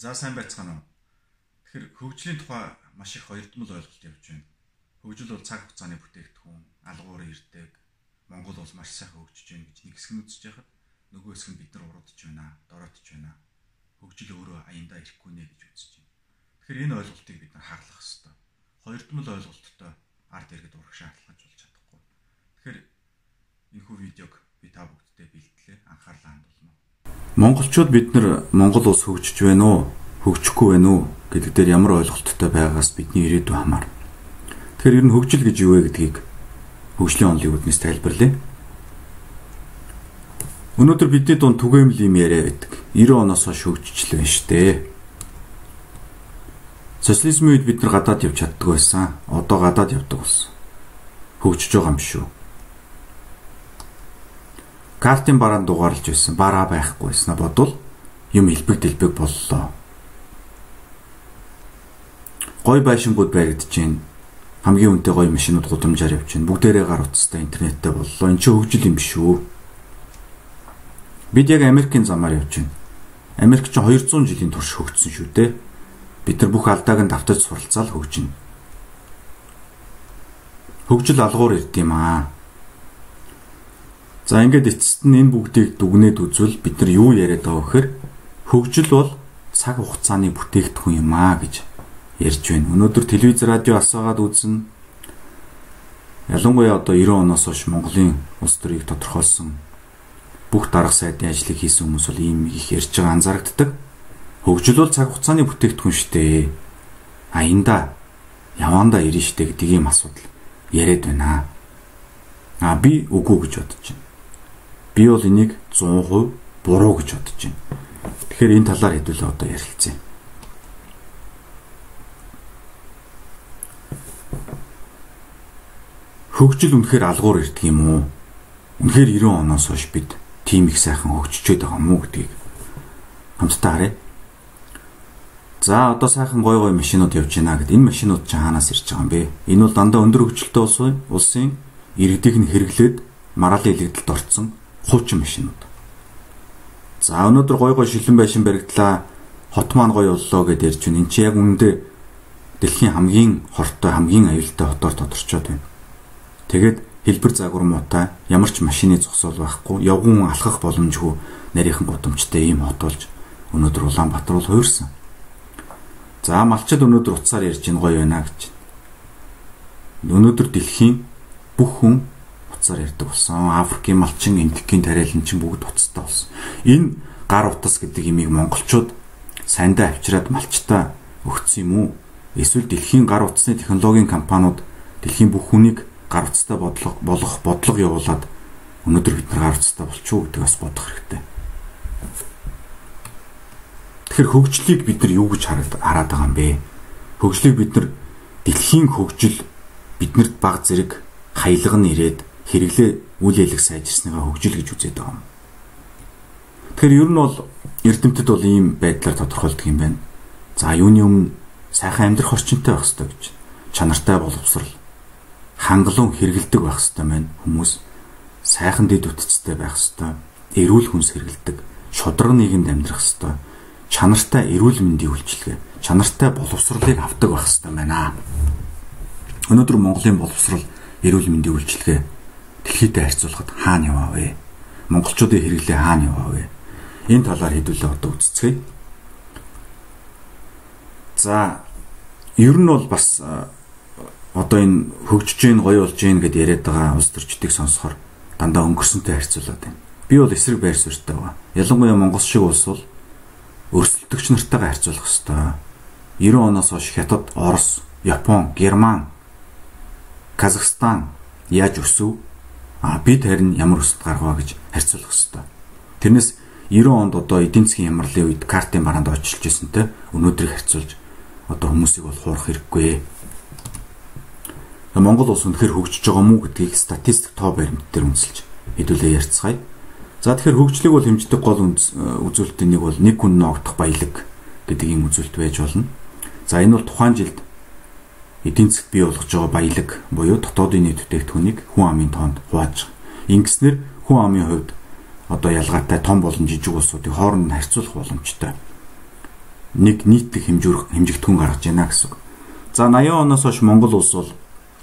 За сайн байцгаана уу. Тэгэхээр хөгжлийн тухай маш их хоёрдмол ойлголт явж байна. Хөгжил бол цаг хугацааны бүтээгдэхүүн, алгуурын ирдэг. Монгол бол маш сайхан хөгжиж байна гэж нэг хэсэг нь үзэж байхад нөгөө хэсэг нь бид нар уруудж байна, дороотж байна. Хөгжил өөрөө аяндаа ирэхгүй нэ гэж үзэж байна. Тэгэхээр энэ ойлголтыг бид нар хаглах хэрэгтэй. Хоёрдмол ойлголттой ард иргэд урах шаардлагаж болж чадахгүй. Тэгэхээр энэхүү видеог би та бүгдтэй бэлтлээ. Анхаарлаа хандуулна. Монголчууд бид нар Монгол улс хөгжиж байна уу, хөгжихгүй байна уу гэдэг дээр ямар ойлголттой байгаас бидний ирээдүй хамаарна. Тэгэхээр ер нь хөгжил гэж юу вэ гэдгийг хөгжлийн онолын үднээс тайлбарлая. Өнөөдөр бидний дунд түгээмэл юм яриа байдаг. 90 оноос хойш хөгжижл байна штэ. Социализмын үед бид нар гадаад явж чаддаг байсан. Одоо гадаад явдаг болсон. Хөгжиж байгаа юм шүү. Картын бараанд дугаарлаж байсан. Бараа байхгүй байснаа бодвол юм илбэг дэлбэг боллоо. Гой байшингууд баригдаж байна. Хамгийн үнэтэй гоё машинууд гудамжаар явж байна. Бүгдээрээ гар утастай интернеттэй боллоо. Энд чинь хөгжил юм биш үү? Бид яг Америкийн замаар явж байна. Америк чинь 200 жилийн турш хөгжсөн шүү дээ. Бид нар бүх алдааг нь давтаж суралцаал хөгжинэ. Хөгжил алгуур ирд юм аа. За ингээд эцэст нь энэ бүгдийг дүгнээд үзвэл бид нар юу яриад байгаа вэхээр хөгжил бол цаг хугацааны бүтээгдэхүүн юм аа гэж ярьж байна. Өнөөдөр телевиз радио асаагаад үзнэ. Ялангуяа одоо 90 оноос хойш Монголын улс төрийг тодорхойлсон бүх дарга сайдын ажлыг хийсэн хүмүүс бол ийм их ярьж байгаа анзаарэгддэг. Хөгжил бол цаг хугацааны бүтээгдэхүүн шүү дээ. Аянда яванда ирнэ шүү дээ гэдэг ийм асуудал яриад байна. А би үгүй гэж бодож байна. Би бол энийг 100% буруу гэж бодож байна. Тэгэхээр энэ талаар хэдүүлээ одоо ярилцъя. Хөгжил үнэхээр алгуур ирдэг юм уу? Үнэхээр 90 оноос хойш бид тийм их сайхан хөгжиж байгаа юм уу гэдгийг хамтдаа харъя. За одоо сайхан гой гой машинууд явж байна гэд энэ машинууд ч хаанаас ирж байгаа юм бэ? Энэ бол дандаа өндөр хөгжилтэй улсын улсын иргэдийг нь хэрэглээд мараалын илэгдэлд орцсон хуучин машинууд. За өнөөдөр гой гой шилэн байшин баригдлаа. Хот маань гой боллоо гэд ярьж байна. Энд чи яг үүндээ дэлхийн хамгийн хортой хамгийн аюултай хотоор тодорчоод байна. Тэгээд хэлбэр загвар муутай ямар ч машины зогсоол байхгүй явган алхах боломжгүй нарийнхан гудамжтай ийм хот болж өнөөдөр Улаанбаатар бол хуурсан. За малчид өнөөдөр уцаар ярьж ин гоё байна гэж. Өнөөдөр дэлхийн бүх хүн уцаар ярьдаг болсон. Африкийн малчин, Индикийн тариалан чинь бүгд уцтай болсон. Энэ гар утас гэдэг имийг монголчууд сандаа авчираад малчтаа өгсөн юм уу? Эсвэл дэлхийн гар утасны технологийн компаниуд дэлхийн бүх хүнийг гар утастай бодлого болох бодлого явуулаад өнөөдөр бид нар гар утастай болчихоо гэдэг бас бодох хэрэгтэй. Тэгэхээр хөгжлийг бид нар юу гэж хараад байгаа юм бэ? Хөгжлийг бид нар дэлхийн хөгжил биднэрт баг зэрэг хаялга нь ирээд хэрэглээ үйл ялэг сайжирсныгаа хөгжил гэж үзээд байгаа юм. Тэгэхээр ер нь бол эрдэмтэд бол ийм байдлаар тодорхойлдог юм байна. За юуны өмнө сайхан амьдрах орчинтой байх хэрэгтэй гэж. Чанартай боловсрал хангалуун хэрэгэлдэг байх хэрэгтэй маань хүмүүс сайхан дэд үтцтэй байх хэрэгтэй. Эрүүл хүнс хэрэгэлдэг, шудраг нийгэмд амьдрах хэрэгтэй чанартай эрүүл мэндийн үйлчилгээ, чанартай боловсролыг авдаг байх хэрэгтэй байна. Өнөөдөр Монголын боловсрол эрүүл мэндийн үйлчилгээ дэлхийдээ харьцуулахад хаана яваа вэ? Монголчуудын хэрэглээ хаана яваа вэ? Энэ талаар хэдүүлээ одоо үзцгээе. За ер нь бол бас одоо энэ хөгжиж гин гоё болж гин гэд яриад байгаа улс төрчдийг сонсохоор дандаа өнгөрсөнтэй харьцуулаад байна. Би бол эсрэг байр суурьтай байгаа. Ялангуяа Монгол шиг улс бол өрсөлдөгч нартайгаа харьцуулах ёстой. 90 оноос хойш Хятад, Орос, Япон, Герман, Казахстан яаж өсөв? А бид харин ямар өсөлт гаргаваа гэж харьцуулах ёстой. Тэрнээс 90 онд одоо эдийн засгийн ямарлын үед картын бараанд очилж ирсэнтэй өнөөдрийг харьцуулж одоо хүмүүсийг бол хуурах хэрэггүй. Монгол улс үнэхээр хөгжиж байгаа мүү гэдгийг статистик тоо баримт дээр үнэлж хэдүүлээ ярьцгаая. За тэгэхээр хөгжлийг бол хэмждэг гол үзүүлэлтийн нэг бол нэг хүн ногдох баялаг гэдэг ийм үзүүлэлт байж болно. За энэ бол тухайн жилд эдийн засгт бий болгож байгаа баялаг буюу дотоодын нийт бүтээгдэхүүнийг хүн амын тоонд хувааж байгаа. Ингэснээр хүн амын хувьд одоо ялгаатай том болон жижиг улсуудыг хооронд нь харьцуулах боломжтой. нэг нийтлэг хэмжүүрх хэмжигдэхүүн гаргаж байна гэсэн. За 80 оноос хойш Монгол улс бол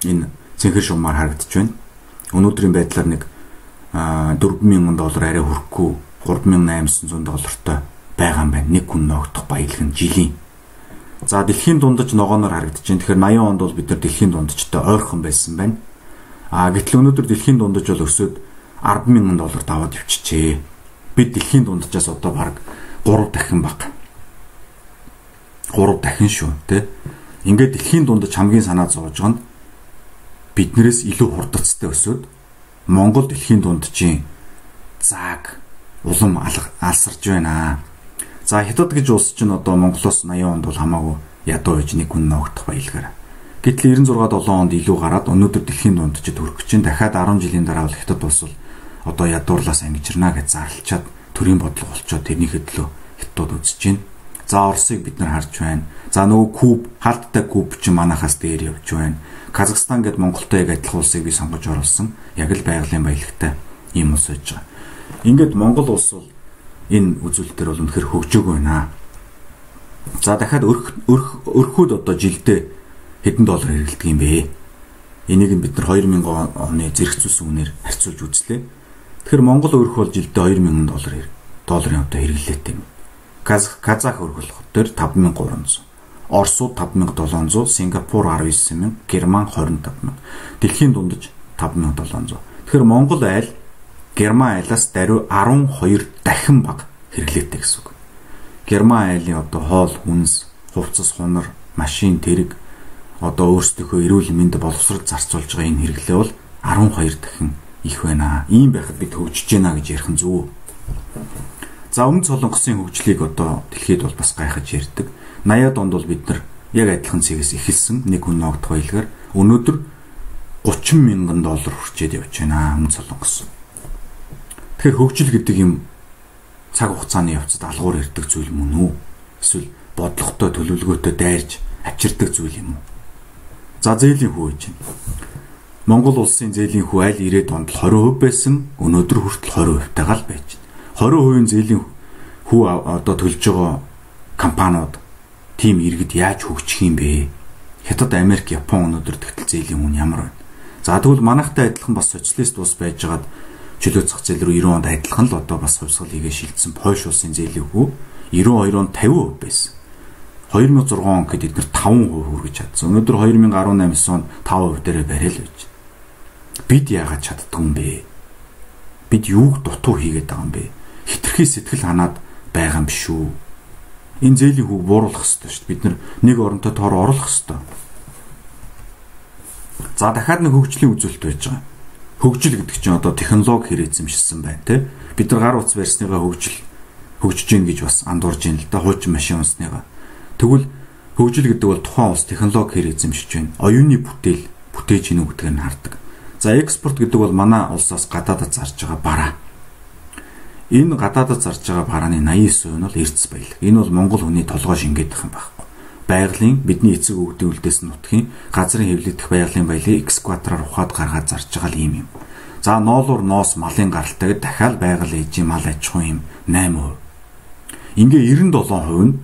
энэ цэнхэр шугамар харагдаж байна. Өнөөдрийн байдлаар нэг 4000 доллар арай хүрэхгүй 3800 доллартай байгаа юм байна. Нэг хүн ногдох баялаг нь жилийн. За дэлхийн дундаж ногооноор харагдаж байна. Тэгэхээр 80 онд бол бид нар дэлхийн дундажтай ойрхон байсан байна. А гэтэл өнөөдөр дэлхийн дундаж бол өсөд 100000 доллар даваад явчихжээ. Бид дэлхийн дундажаас одоо баг 3 дахин баг. 3 дахин шүү, тэ. Ингээд дэлхийн дундаж хамгийн санаа зовж байгаа нь биднээс илүү хурдцтай өсөд Монгол дэлхийн дунджийн зааг улам алсарж байна. За хятад гэж улс чинь одоо Монголоос 80 онд бол хамаагүй ядуу байж нэг хүн ногдох баялгаар. Гэтэл 96 7 онд илүү гараад өнөөдөр дэлхийн дунджид хүрэх чинь дахиад 10 жилийн дараа бол хятад улс бол одоо ядуурлаас ангижирна гэж зарлчаад төрийн бодлого болчоод тэрнийхээ төлөө хятад үзэж байна. За Оросыг бид нар харж байна. За нөгөө Куб, хаалттай Куб ч манахаас дээр явж байна. Казахстан гэд Монголтой яг адилхан улсыг би сонгож оруулсан. Яг л байгалийн баялагтай ийм улс байж байгаа. Ингээд Монгол улс бол энэ үзүүлэлтээр бол үнэхэр хөгжөөг байна. За дахиад өрх өрх өрхүүд одоо жилдээ хэдэн доллар хэрэгэлдэг юм бэ? Энийг бид нар 2000 оны зэрэгцүүлсэн үнээр харьцуулж үзлээ. Тэгэхээр Монгол өрх бол жилдээ 2000 доллар долларын одоо хэрэглээтэй юм. Казах өргөлөх төр 5300. Оросууд 5700, Сингапур 19000, Герман 25000. Дэлхийн дундаж 5700. Тэгэхээр Монгол айл Герман айлаас даруй 12 дахин бага хэрэглээтэй гэсэн үг. Герман айлын одоо хоол, хүнс, хувцас, хунар, машин, тэрэг одоо өөрсдийнхөө эрүүл мэнд боловсрол зарцуулж байгаа энэ хэрэглээ бол 12 дахин их байна. Ийм байхад бид хөгжиж байна гэж ярих нь зөв. За өмнө солонгосын хөгжлийг одоо дэлхийд бол бас гайхаж ярьдаг. 80-аад онд бол бид нар яг адилхан цэгээс эхэлсэн нэг хүн ногдох баялгаар өнөөдөр 30 мянган доллар хүрчээд явж байна өмнө солонгос. Тэгэхээр хөгжил гэдэг юм цаг хугацааны явцад алгуур ирдэг зүйл мөн үү? Эсвэл бодлоготой төлөвлөгөөтэй дайрж авчирдаг зүйл юм уу? За зээлийн хүү гэж байна. Монгол улсын зээлийн хүү аль 90-ад онд 20% байсан өнөөдөр хүртэл 20% тагаал байж байна. 20% зээлийн хүү одоо төлж байгаа компаниуд тийм иргэд яаж хөгжих юм бэ? Хятад, Америк, Япон өнөөдөр тэгтэл зээлийн үн ямар байна? За тэгвэл манайхтай адилхан бас социалист улс байжгаад чөлөө зах зээл рүү 90 онд адилхан л одоо бас хувьсгал хийгээ шилжсэн Польш улсын зээлийн хүү 92 онд 50% байсан. 2006 он гэхэд эдгээр 5% хүргэж чадсан. Өнөөдөр 2018 он 5% дээрээ барай л байж. Бид яагаад чаддгүй юм бэ? Бид юуг дутуу хийгээд байгаа юм бэ? хитрхи сэтгэл ханаад байгаа юм биш үү? Энэ зээлийн хүүг бууруулах хэрэгтэй шүү дээ. Бид нэг оронтой тоор оруулах хэрэгтэй. За дахиад нэг хөгжлийн үзүүлэлт байж байгаа. Хөгжил гэдэг чинь одоо технологи хэр эзэмшсэн байна те. Бид нар гар утас барьсныгаа хөгжил хөгжиж гин гэж бас андуурж ин л да хуучин машин унсныгаа. Тэгвэл хөгжил гэдэг бол тухайн улс технологи хэр эзэмшиж байна. Оюуны бүтээл бүтээж гинүү гэдгийг нь хардаг. За экспорт гэдэг бол манай улсаас гадаадд зарж байгаа бараа Энэ гадаадд зарж байгаа барааны 89% нь бол эрдэс баялаг. Энэ бол монгол хүний толгой шингээдэх юм байхгүй. Байгалийн бидний эцэг өвгдийн үлдээс нутгийн газрын хэвлэгдэх байгалийн баялыг экскватороор ухаад гаргаад зарж байгаа юм юм. За ноолуур ноос малын гаралтайг дахиад байгаль ээжийн мал аж ахуйн юм 8%. Ингээ 97% нь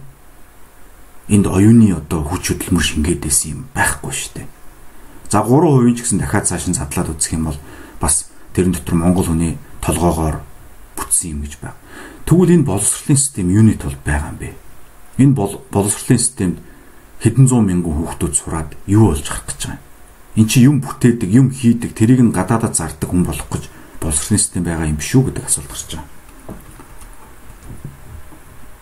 энд оюуны одоо хүч хөдөлмөр шингээдсэн юм байхгүй шүү дээ. За 3% ч гэсэн дахиад цааш нь задлаад үзэх юм бол бас тэрэн дотор монгол хүний толгоогоор бүтсэн юм гэж байна. Тэгвэл энэ боловсролын систем юуны тулд байгаа юм бэ? Энэ боловсролын системд хэдэн зуун мянган хүүхдүүд сураад юу болж гарах гэж байгаа юм? Эн чинь юм бүтээдэг, юм хийдэг, тэрийг нь гадаадад зардаг хүн болох гэж боловсролын систем байгаа юм биш үү гэдэг асуулт гарч байгаа.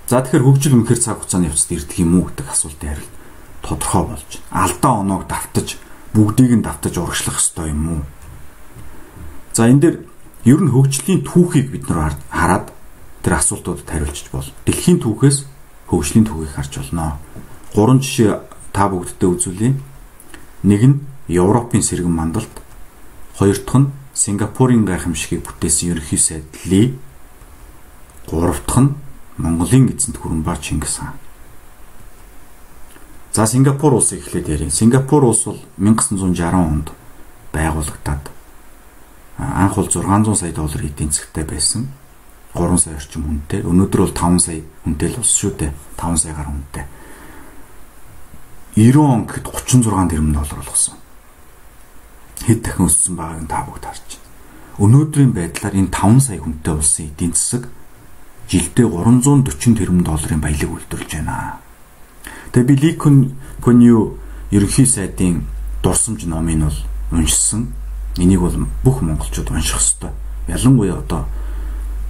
За тэгэхээр хөгжил үнэхээр цаг хугацааны явцад ирдэг юм уу гэдэг асуултын хариулт тодорхой болж. Алдаа оноог давтаж бүгдийг нь давтаж урагшлах ёстой юм уу? За энэ дээр ер нь хөгжлийн түүхийг бид нар хараад тэр асуултуудад хариулчих бол дэлхийн түүхээс хөгжлийн түүхийг харж болно. Гурван жишээ та бүгддээ үзүүлье. Нэг нь Европын сэргэн мандалд, хоёр дахь нь Сингапурын гайхамшигыг бүтээсэн ерөнхий сайд Ли, гурав дахь нь Монголын эзэнт гүрэн ба Чингис хаан. За Сингапур улсыг эхлээд ярив. Сингапур улс бол 1960 онд байгуулагдаад анх бол 600 сая доллар эдийн засгтай байсан. 3 сая орчим хүнтэй. Өнөөдөр бол 5 сая хүнтэй л ус шүү дээ. 5 сая гаруй хүнтэй. 90 он гэхэд 36 тэрбум доллар болгосон. Хэд дахин өссөн байгааг та бүгд харж байна. Өнөөдрийн байдлаар энэ 5 сая хүнтэй улсын эдийн засаг жилдээ 340 тэрбум долларын баялаг үйлдвэрлэж байна. Тэгээ би Ликон Конью ерөнхий сайдын дурсамж номыг бол уншсан. Энийг бол бүх монголчууд унших ёстой. Ялангуяа одоо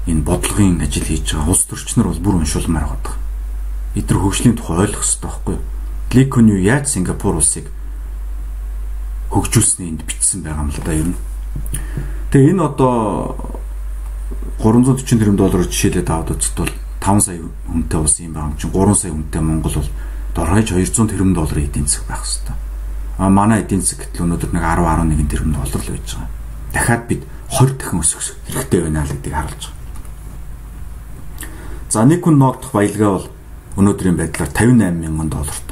энэ бодлогын ажил хийж байгаа улс төрчнөр бол бүр уншуулмаар байгаа. Нар хөгжлийн тухай ойлгох хэрэгтэй байхгүй юу? Ли Кун Ю яаж Сингапур улсыг хөгжүүлснээ энд бичсэн байгаа юм л да ер нь. Тэгээ энэ одоо 340 тэрбум доллараар жишээлээд аваад үзэхэд бол 5 сая хүнтэй улс юм байгаа юм чинь 3 сая хүнтэй Монгол бол дорхойж 200 тэрбум долларын эдийн засаг байх хэвээр. А манай эдийн засаг гэтэл өнөөдөр нэг 10 11 тэрбум доллар л байж байгаа. Дахиад бид 20 дахин өсөх хэрэгтэй байна л гэдгийг харуулж байгаа. За нэг хүн ноогдох баялгаа бол өнөөдрийн байдлаар 58 мянган долларт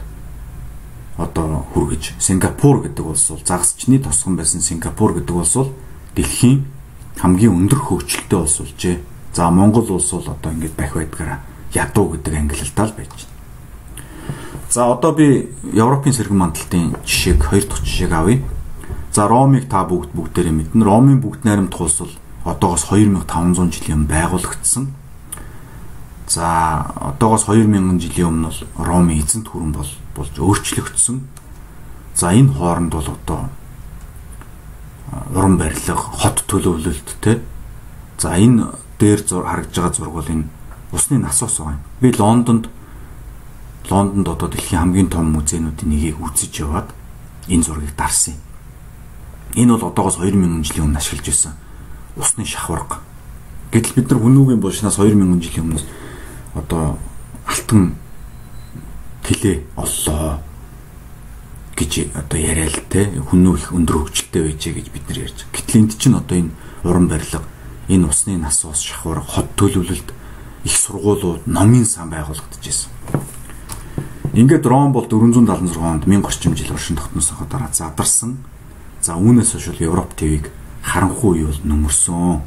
одоо хүргэж Сингапур гэдэг улс бол загасчны тосгон байсан Сингапур гэдэг улс бол дэлхийн хамгийн өндөр хөгжилтэй улс болжээ. За Монгол улс бол одоо ингэж бах байдгаараа ядуу гэдэг ангилалтай л байж байна. За одоо би Европын сэргэн мандалтын жишээг хоёр дахь жишээг авъя. За Ромыг та бүгд бүгдээрээ мэднэ. Ромын бүгд найрамдах улс бол одоогоос 2500 жилийн байгуулагдсан За одоогоос 2000 жилийн өмнө бол Ромын эзэнт гүрэн бол болж өөрчлөгдсөн. За энэ хооронд бол одоо уран барилга, хот төлөвлөлттэй. За энэ дээр зур харагдж байгаа зураг бол энэ усны насос байгаа юм. Би Лондонд Лондонд одоо дэлхийн хамгийн том музейнуудын нэгийг үзэж яваад энэ зургийг дарсан юм. Энэ бол одоогоос 2000 жилийн өмнө ашиглаж байсан усны шахварга. Гэтэл бид нар хүнүүгийн булшнаас 2000 жилийн өмнөөс одоо алтан тэлээ оллоо гэж одоо яриа л те хүнөө их өндөр хөгжилтэй байжээ гэж бид нар ярьж. Гэтэл энд чинь одоо энэ уран барилга, энэ усны нас ус шахуур, хот төлөвлөлт их сургуулиуд, номын сан байгуулагдаж байсан. Ингээд Ром бол 476 онд 1000 орчим жил оршин тогтносоо дараа задарсан. За үүнээс хойш Европ ТV-г харанхуй юу нөмөрсөн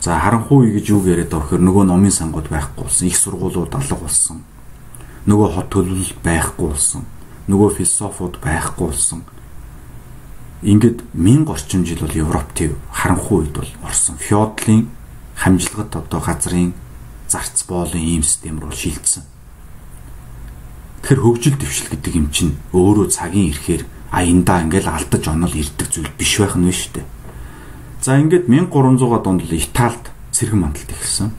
За харанхуй гэж юу яриад вэхээр нөгөө номын сангууд байхгүй болсон, их сургуулиуд алга болсон. Нөгөө хот төлөвлөлт байхгүй болсон. Нөгөө философууд байхгүй болсон. Ингээд 1000 орчим жил бол Европ төв харанхуй үед бол орсон. Феодлын хамжилгад одоо газрын зарц боолын ийм систем рүү шилжсэн. Тэгэхээр хөгжил дэвшил гэдэг юм чинь өөрөө цагийн ирэхээр аяндаа ингээл алдаж онол ирдэг зүйл биш байх нь шүү дээ За ингээд 1300-аад онд л Италид сэргэн мандалт эхэлсэн.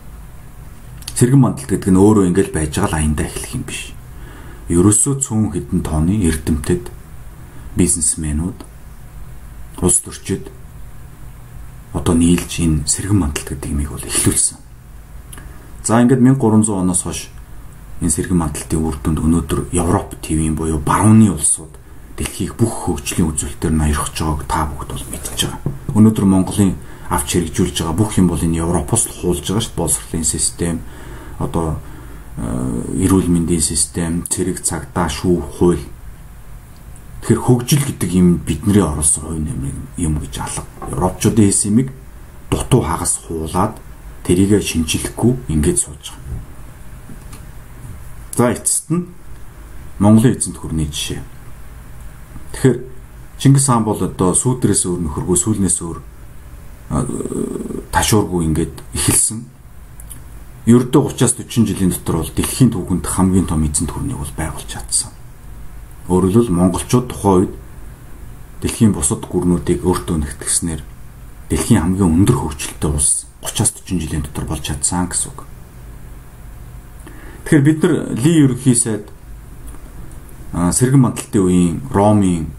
Сэргэн мандалт гэдэг нь өөрөө ингээд байж байгаа л аяндаа эхлэх юм биш. Ерөөсөө цөөн хідэн тооны эрдэмтэд бизнесмэнүүд улс төрчид одоо нийлж энэ сэргэн мандалт гэдэг юмыг бол эхлүүлсэн. За ингээд 1300 оноос хойш энэ сэргэн мандалтын үр дүнд өнөөдөр Европ ТV-ийн буюу барууны улсууд дэлхийг бүх хөгжлийн үзүүлэлтээр ноёрхож байгааг та бүгд бол мэдж байгаа. Өнөөдөр Монголын авч хэрэгжүүлж байгаа бүх юм бол энэ Европоос л хуулж байгаа шүү дээ. Боловсролын систем, одоо э, эрүүл мэндийн систем, цэрэг цагдаа, шүүх, хууль. Тэгэхээр хөгжил гэдэг юм бидний оруулсан хувь нэмрийн юм гэж алга. Европчуудын хийсэн юмыг дутуу хагас хуулаад тэрийг шинжилэхгүй ингэж сууж байгаа. За эцэст нь Монголын эзэнт гүрний жишээ. Тэгэхээр Чингис хаан бол одоо сүүдрээс өөр нөхөргөө сүүлнээс өөр ташуургүй ингээд эхэлсэн. Ердөө 30-аас 40 жилийн дотор бол дэлхийн түүхэнд хамгийн том эзэн төрнийг бол байгуулж чадсан. Өөрөөр хэлбэл монголчууд тухайн үед дэлхийн бусад гүрнүүдийг өөртөө нэгтгэснээр дэлхийн хамгийн өндөр хөгжилтэй улс 30-аас 40 жилийн дотор болж чадсан гэсэн үг. Тэгэхээр бид нар Ли ерөнхий сайд сэргэн мандалтын үеийн Ромын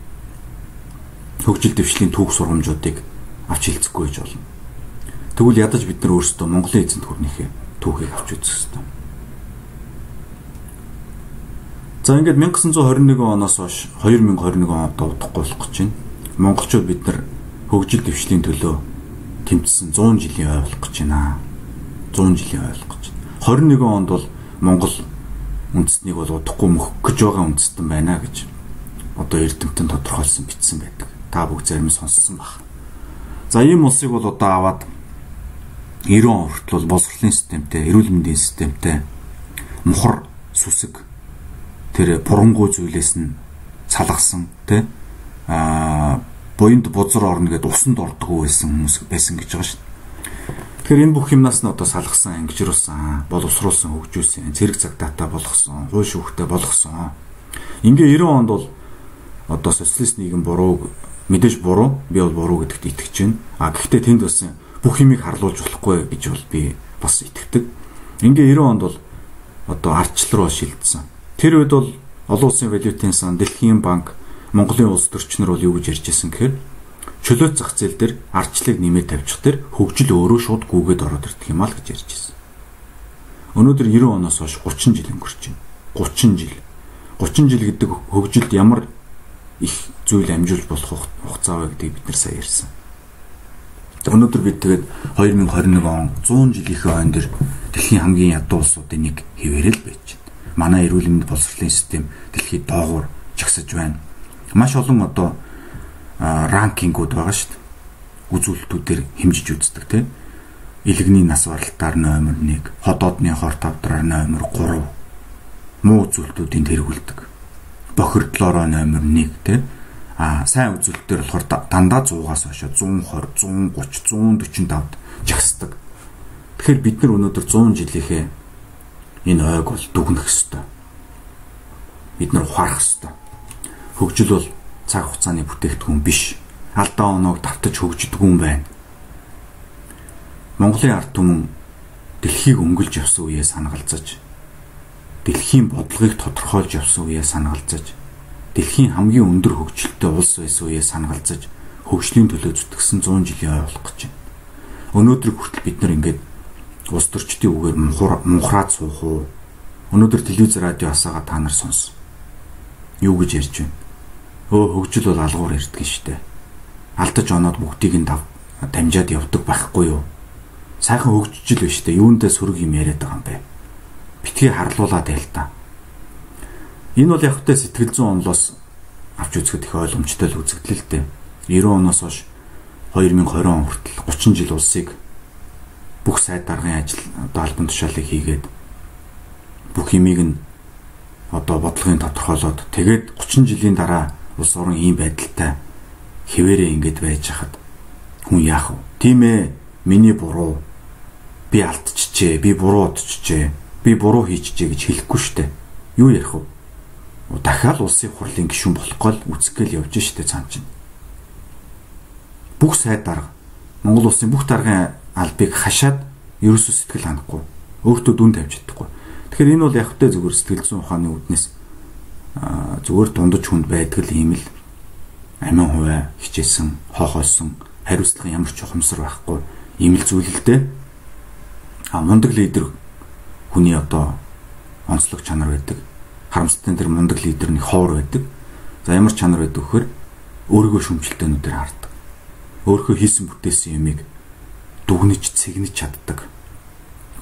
хөгжил дэвшлийн түүх сургамжуудыг авч хэлцэхгүй гэж болно. Тэгвэл ядаж бид нар өөрсдөө Монголын эзэнт гүрнийхээ түүхийг авч үзэх хэрэгтэй. За ингээд 1921 оноос хойш 2021 онд удахгүй болох гэж байна. Монголчууд бид нар хөгжил дэвшлийн төлөө тэмцсэн 100 жилийн ой болох гэж байна. 100 жилийн ой болох гэж. 21 онд бол Монгол үндэстнийг бол удахгүй мөхөх гэж байгаа үндэстэн байна гэж одоо эрдэмтэн тодорхойлсон бичсэн байдаг. Та бүгд зарим сонссон баг. За ийм улсыг бол одоо аваад 90 он хүртэл бол боловсролын системтэй, эрүүл мэндийн системтэй мухар сүсэг тэр бурангуй зүйлээс нь салгасан тий а буйнд бузар орно гэдээ усанд ордгоо байсан хүмүүс байсан гэж байгаа шүү. Тэгэхээр энэ бүх юмнаас нь одоо салгасан, ангижруулсан, боловсруулсан, хөгжүүлсэн, цэрэг цагтаатай болгосон, хууль шүүхтэй болгосон. Ингээ 90 онд бол одоо социалист нийгэм буруу мэдээж буруу, би бол буруу гэдэгт итгэж байна. А гэхдээ тэнд бас бүх юмыг харлуулж болохгүй гэж бол би бас итгэдэг. Ингээ 90 онд бол одоо ардчлал руу шилжсэн. Тэр үед бол олон улсын валютын сан, Дэлхийн банк, Монголын улс төрчнөр бол юу гэж ярьж ирсэн гэхээр чөлөөт зах зээл дээр ардчлалыг нэмээд тавьчих тэр хөгжил өөрөө шууд гүгээд ороод ирдэг юм аа л гэж ярьж ирсэн. Өнөөдөр 90 оноос хойш 30 жил өнгөрч байна. 30 жил. 30 жил гэдэг хөгжилд ямар их зүйл амжуулж болох хугацаа вэ гэдгийг бид нар сайн ярьсан. Өнөөдөр бид тэгээд 2021 он 100 жилийнхээ хойно дэр дэлхийн хамгийн ядуу улсуудын нэг хэвээрэл байж байна. Манай эрүүл мэндийн боловсролын систем дэлхийд доогуур жагсаж байна. Маш олон одоо ранкингууд байгаа шүү дээ. Үзүүлэлтүүдээр хэмжиж үздэг тийм. Илэгний нас баралтаар номер 1, ходоодны хор тавдраар номер 3 муу үзүүлэлтүүдийн тэргүүлдэг. Бохирдлороо номер 1 тийм а сайн үзүүлэлтээр болохоор дандаа 100-аас хойш 120, 130, 145-д жагсдаг. Тэгэхээр бид нар өнөөдөр 100 жилийнхээ энэ ойг бол дүгнэх ёстой. Бид нар ухаарах ёстой. Хөгжил бол цаг хугацааны бүтээгдэхүүн биш. Алдаа оноог давтаж хөгждөг юм байна. Монголын ард түмэн дэлхийг өнгөлж явсан үеэ санагалзаж дэлхийн бодлогыг тодорхойлж явсан үеэ санагалзаж дэлхийн хамгийн өндөр хөгжилтэй улс байсан үеэ санагалзаж хөгжлийн төлөө зүтгэсэн 100 жилийн ой болох гэж байна. Өнөөдөр хүртэл бид нар ингээд улс төрчдийн үгээр мунхраад суух уу? Өнөөдөр телевиз радио асаага та нар сонс. Юу гэж ярьж байна? Өө хөгжил бол алгуур ирдэг штэ. Алдаж оноод бүгдийг нь дамжаад явдаг байхгүй юу? Сайхан хөгжиж л штэ. Юундээ сөрөг юм яриад байгаа юм бэ? Битгий харлуулаад байл та. Энэ бол явахтай сэтгэл зүйн онлоос авч үзэхэд их ойлгомжтой л үзэгдэл л дээ. 90 оноос хойш 2020 он хүртэл 30 жил улсыг бүх сайд даргын ажил одоо албан тушаалыг хийгээд бүх юмыг нь одоо бодлогын тодорхойлоод тэгээд 30 жилийн дараа улс орон ийм байдалтай хэвээрээ ингэж байж хахад хүн яах вэ? Тийм ээ. Миний буруу. Би алдчихжээ. Би буруу удчихжээ. Би буруу хийчихжээ гэж хэлэхгүй штэ. Юу ярих вэ? Дахиад улсын хурлын гишүүн болохгүй л үсгээл явж штэ цаан чинь. Бүх сайд дарга Монгол улсын бүх даргын албыг хашаад ерөөсөө сэтгэл ханахгүй. Өөртөө дүн тавьж чадахгүй. Тэгэхээр энэ бол яг хөтэ зүгээр сэтгэл зүйн ухааны үднэс зүгээр дундаж хүнд байдаг л юм л амин хуваа хичээсэн, хохоосон, хариуцлага ямар ч ухамсар байхгүй ийм л зүйл л дээ. А мундаг лидер хүний одоо онцлог чанар байдаг харамсалтай тэр мундаг лидер нэг ховор байдаг. За ямар чанар байдаг вөхөр өөрийгөө шүмжэлтээнүүдээр хардаг. Өөрийнхөө хийсэн бүтээсэн юмыг дүгнэж цэгнэж чаддаг.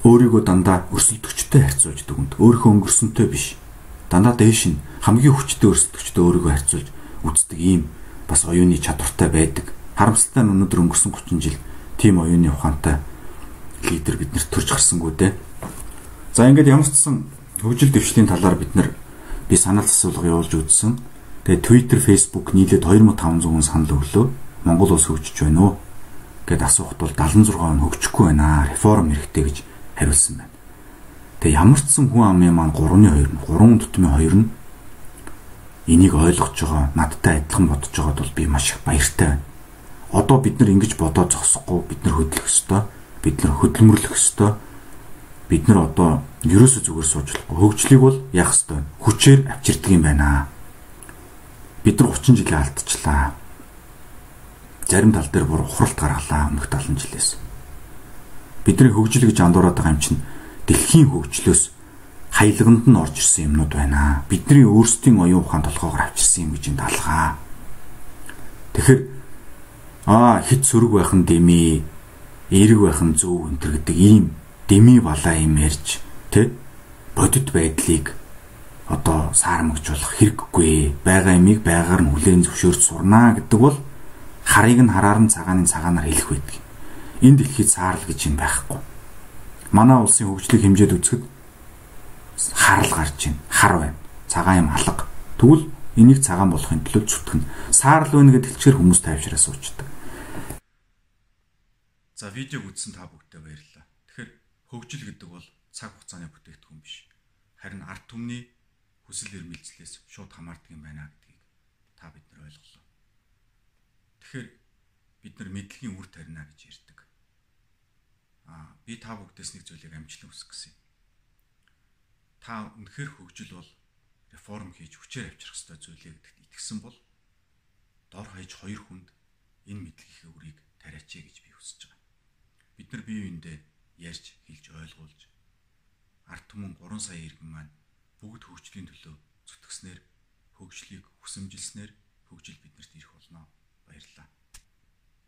Өөрийгөө дандаа өрсөлдөгчтэй харьцуулж дүгнэд. Өөрийнхөө өнгөрсөнтэй биш. Дандаа дээш нь хамгийн хүчтэй өрсөлдөгчтэй өөрийгөө харьцуулж үздэг ийм бас оюуны чадвартай байдаг. Харамсалтай нь өнөөдөр өнгөрсөн 30 жил тийм оюуны ухаантай лидер биднэрт төрж гарсангүй дээ. За ингээд ямар ч сан хөгжил дэвшлийн талаар бид нар би санал асуулга явуулж үзсэн. Тэгээ Twitter, Facebook нийлээд 2500 санал өглөө. Монгол улс хөгжиж байна уу гэд асуухад бол 76 он хөгжихгүй байна. Реформ хэрэгтэй гэж хариулсан байна. Тэгээ ямар ч сан хүн амын маань 3-ны 2 нь 3 дутмын 2 нь энийг ойлгож байгаа, надтай адилхан бодож байгаад бол би маш их баяртай байна. Одоо бид нар ингэж бодоод зогсохгүй бид нар хөдлөх ёстой. Бид нар хөдөлмөрлөх ёстой бид нар одоо ерөөсөө зүгээр сууж болохгүй. Хөгжлийг бол яах ёстой. Хүчээр авчирдаг юм байна. Бид нар 30 жилийн алдчихлаа. Зарим тал дээр бүр ухралт гаргалаа өмнөх 70 жилээс. Бидний хөгжил гэж андуураад байгаа юм чинь дэлхийн хөгжлөөс хаяглаганд нь орж ирсэн юмнууд байна. Бидний өөрсдийн оюун ухаан толгоогоор авчирсан юм гэж энэ талгаа. Тэгэхээр аа хит сөрөг байх нь дэмий, эерэг байх нь зөв өнтер гэдэг ийм деми балаа юм ярьж тэ бодит байдлыг одоо саармагжуулах хэрэггүй байгаа юмыг байгаар нь хүлээн зөвшөөрч сурнаа гэдэг бол харыг нь хараар нь цагааны цагаанаар хэлэх байдаг. энэ дэлхийд саарл гэж юм байхгүй. Манай улсын хөгжлийг хэмжээд үзэхэд харал гарч байна. Хар байна. Цагаан юм алга. Тэгвэл энийг цагаан болохын төлөө зүтгэн. Саарл байна гэдэг хэлчээр хүмүүс тайвшраа суучдаг. За видеог үзсэн та бүгдээ баярлалаа. Хөгжил гэдэг бол цаг хугацааны бүтээгдэхүүн биш. Харин ард түмний хүсэл эрмэлзлээс шууд хамаардаг юм байна гэдгийг та бид нар ойлголоо. Тэгэхээр бид нар мэдлэгийн үр тарина гэж ярьдаг. Аа би та бүгдээс нэг зүйлийг амжилт хүсэх гэсэн юм. Та үнэхээр хөгжил бол реформ хийж хүчээр авчрах ёстой зүйлээ гэдэгт итгэсэн бол дор хаяж хоёр хүнд энэ мэдлэгийн үрийг тариач гэж би хүсэж байгаа. Бид нар бие биендээ ярьж хэлж ойлгуулж ард түмэн 3 сая иргэн маань бүгд хөгжлийн төлөө зүтгэснээр хөгжлийг хүсэмжилснээр хөгжил биднэрт ирэх болно. Баярлалаа.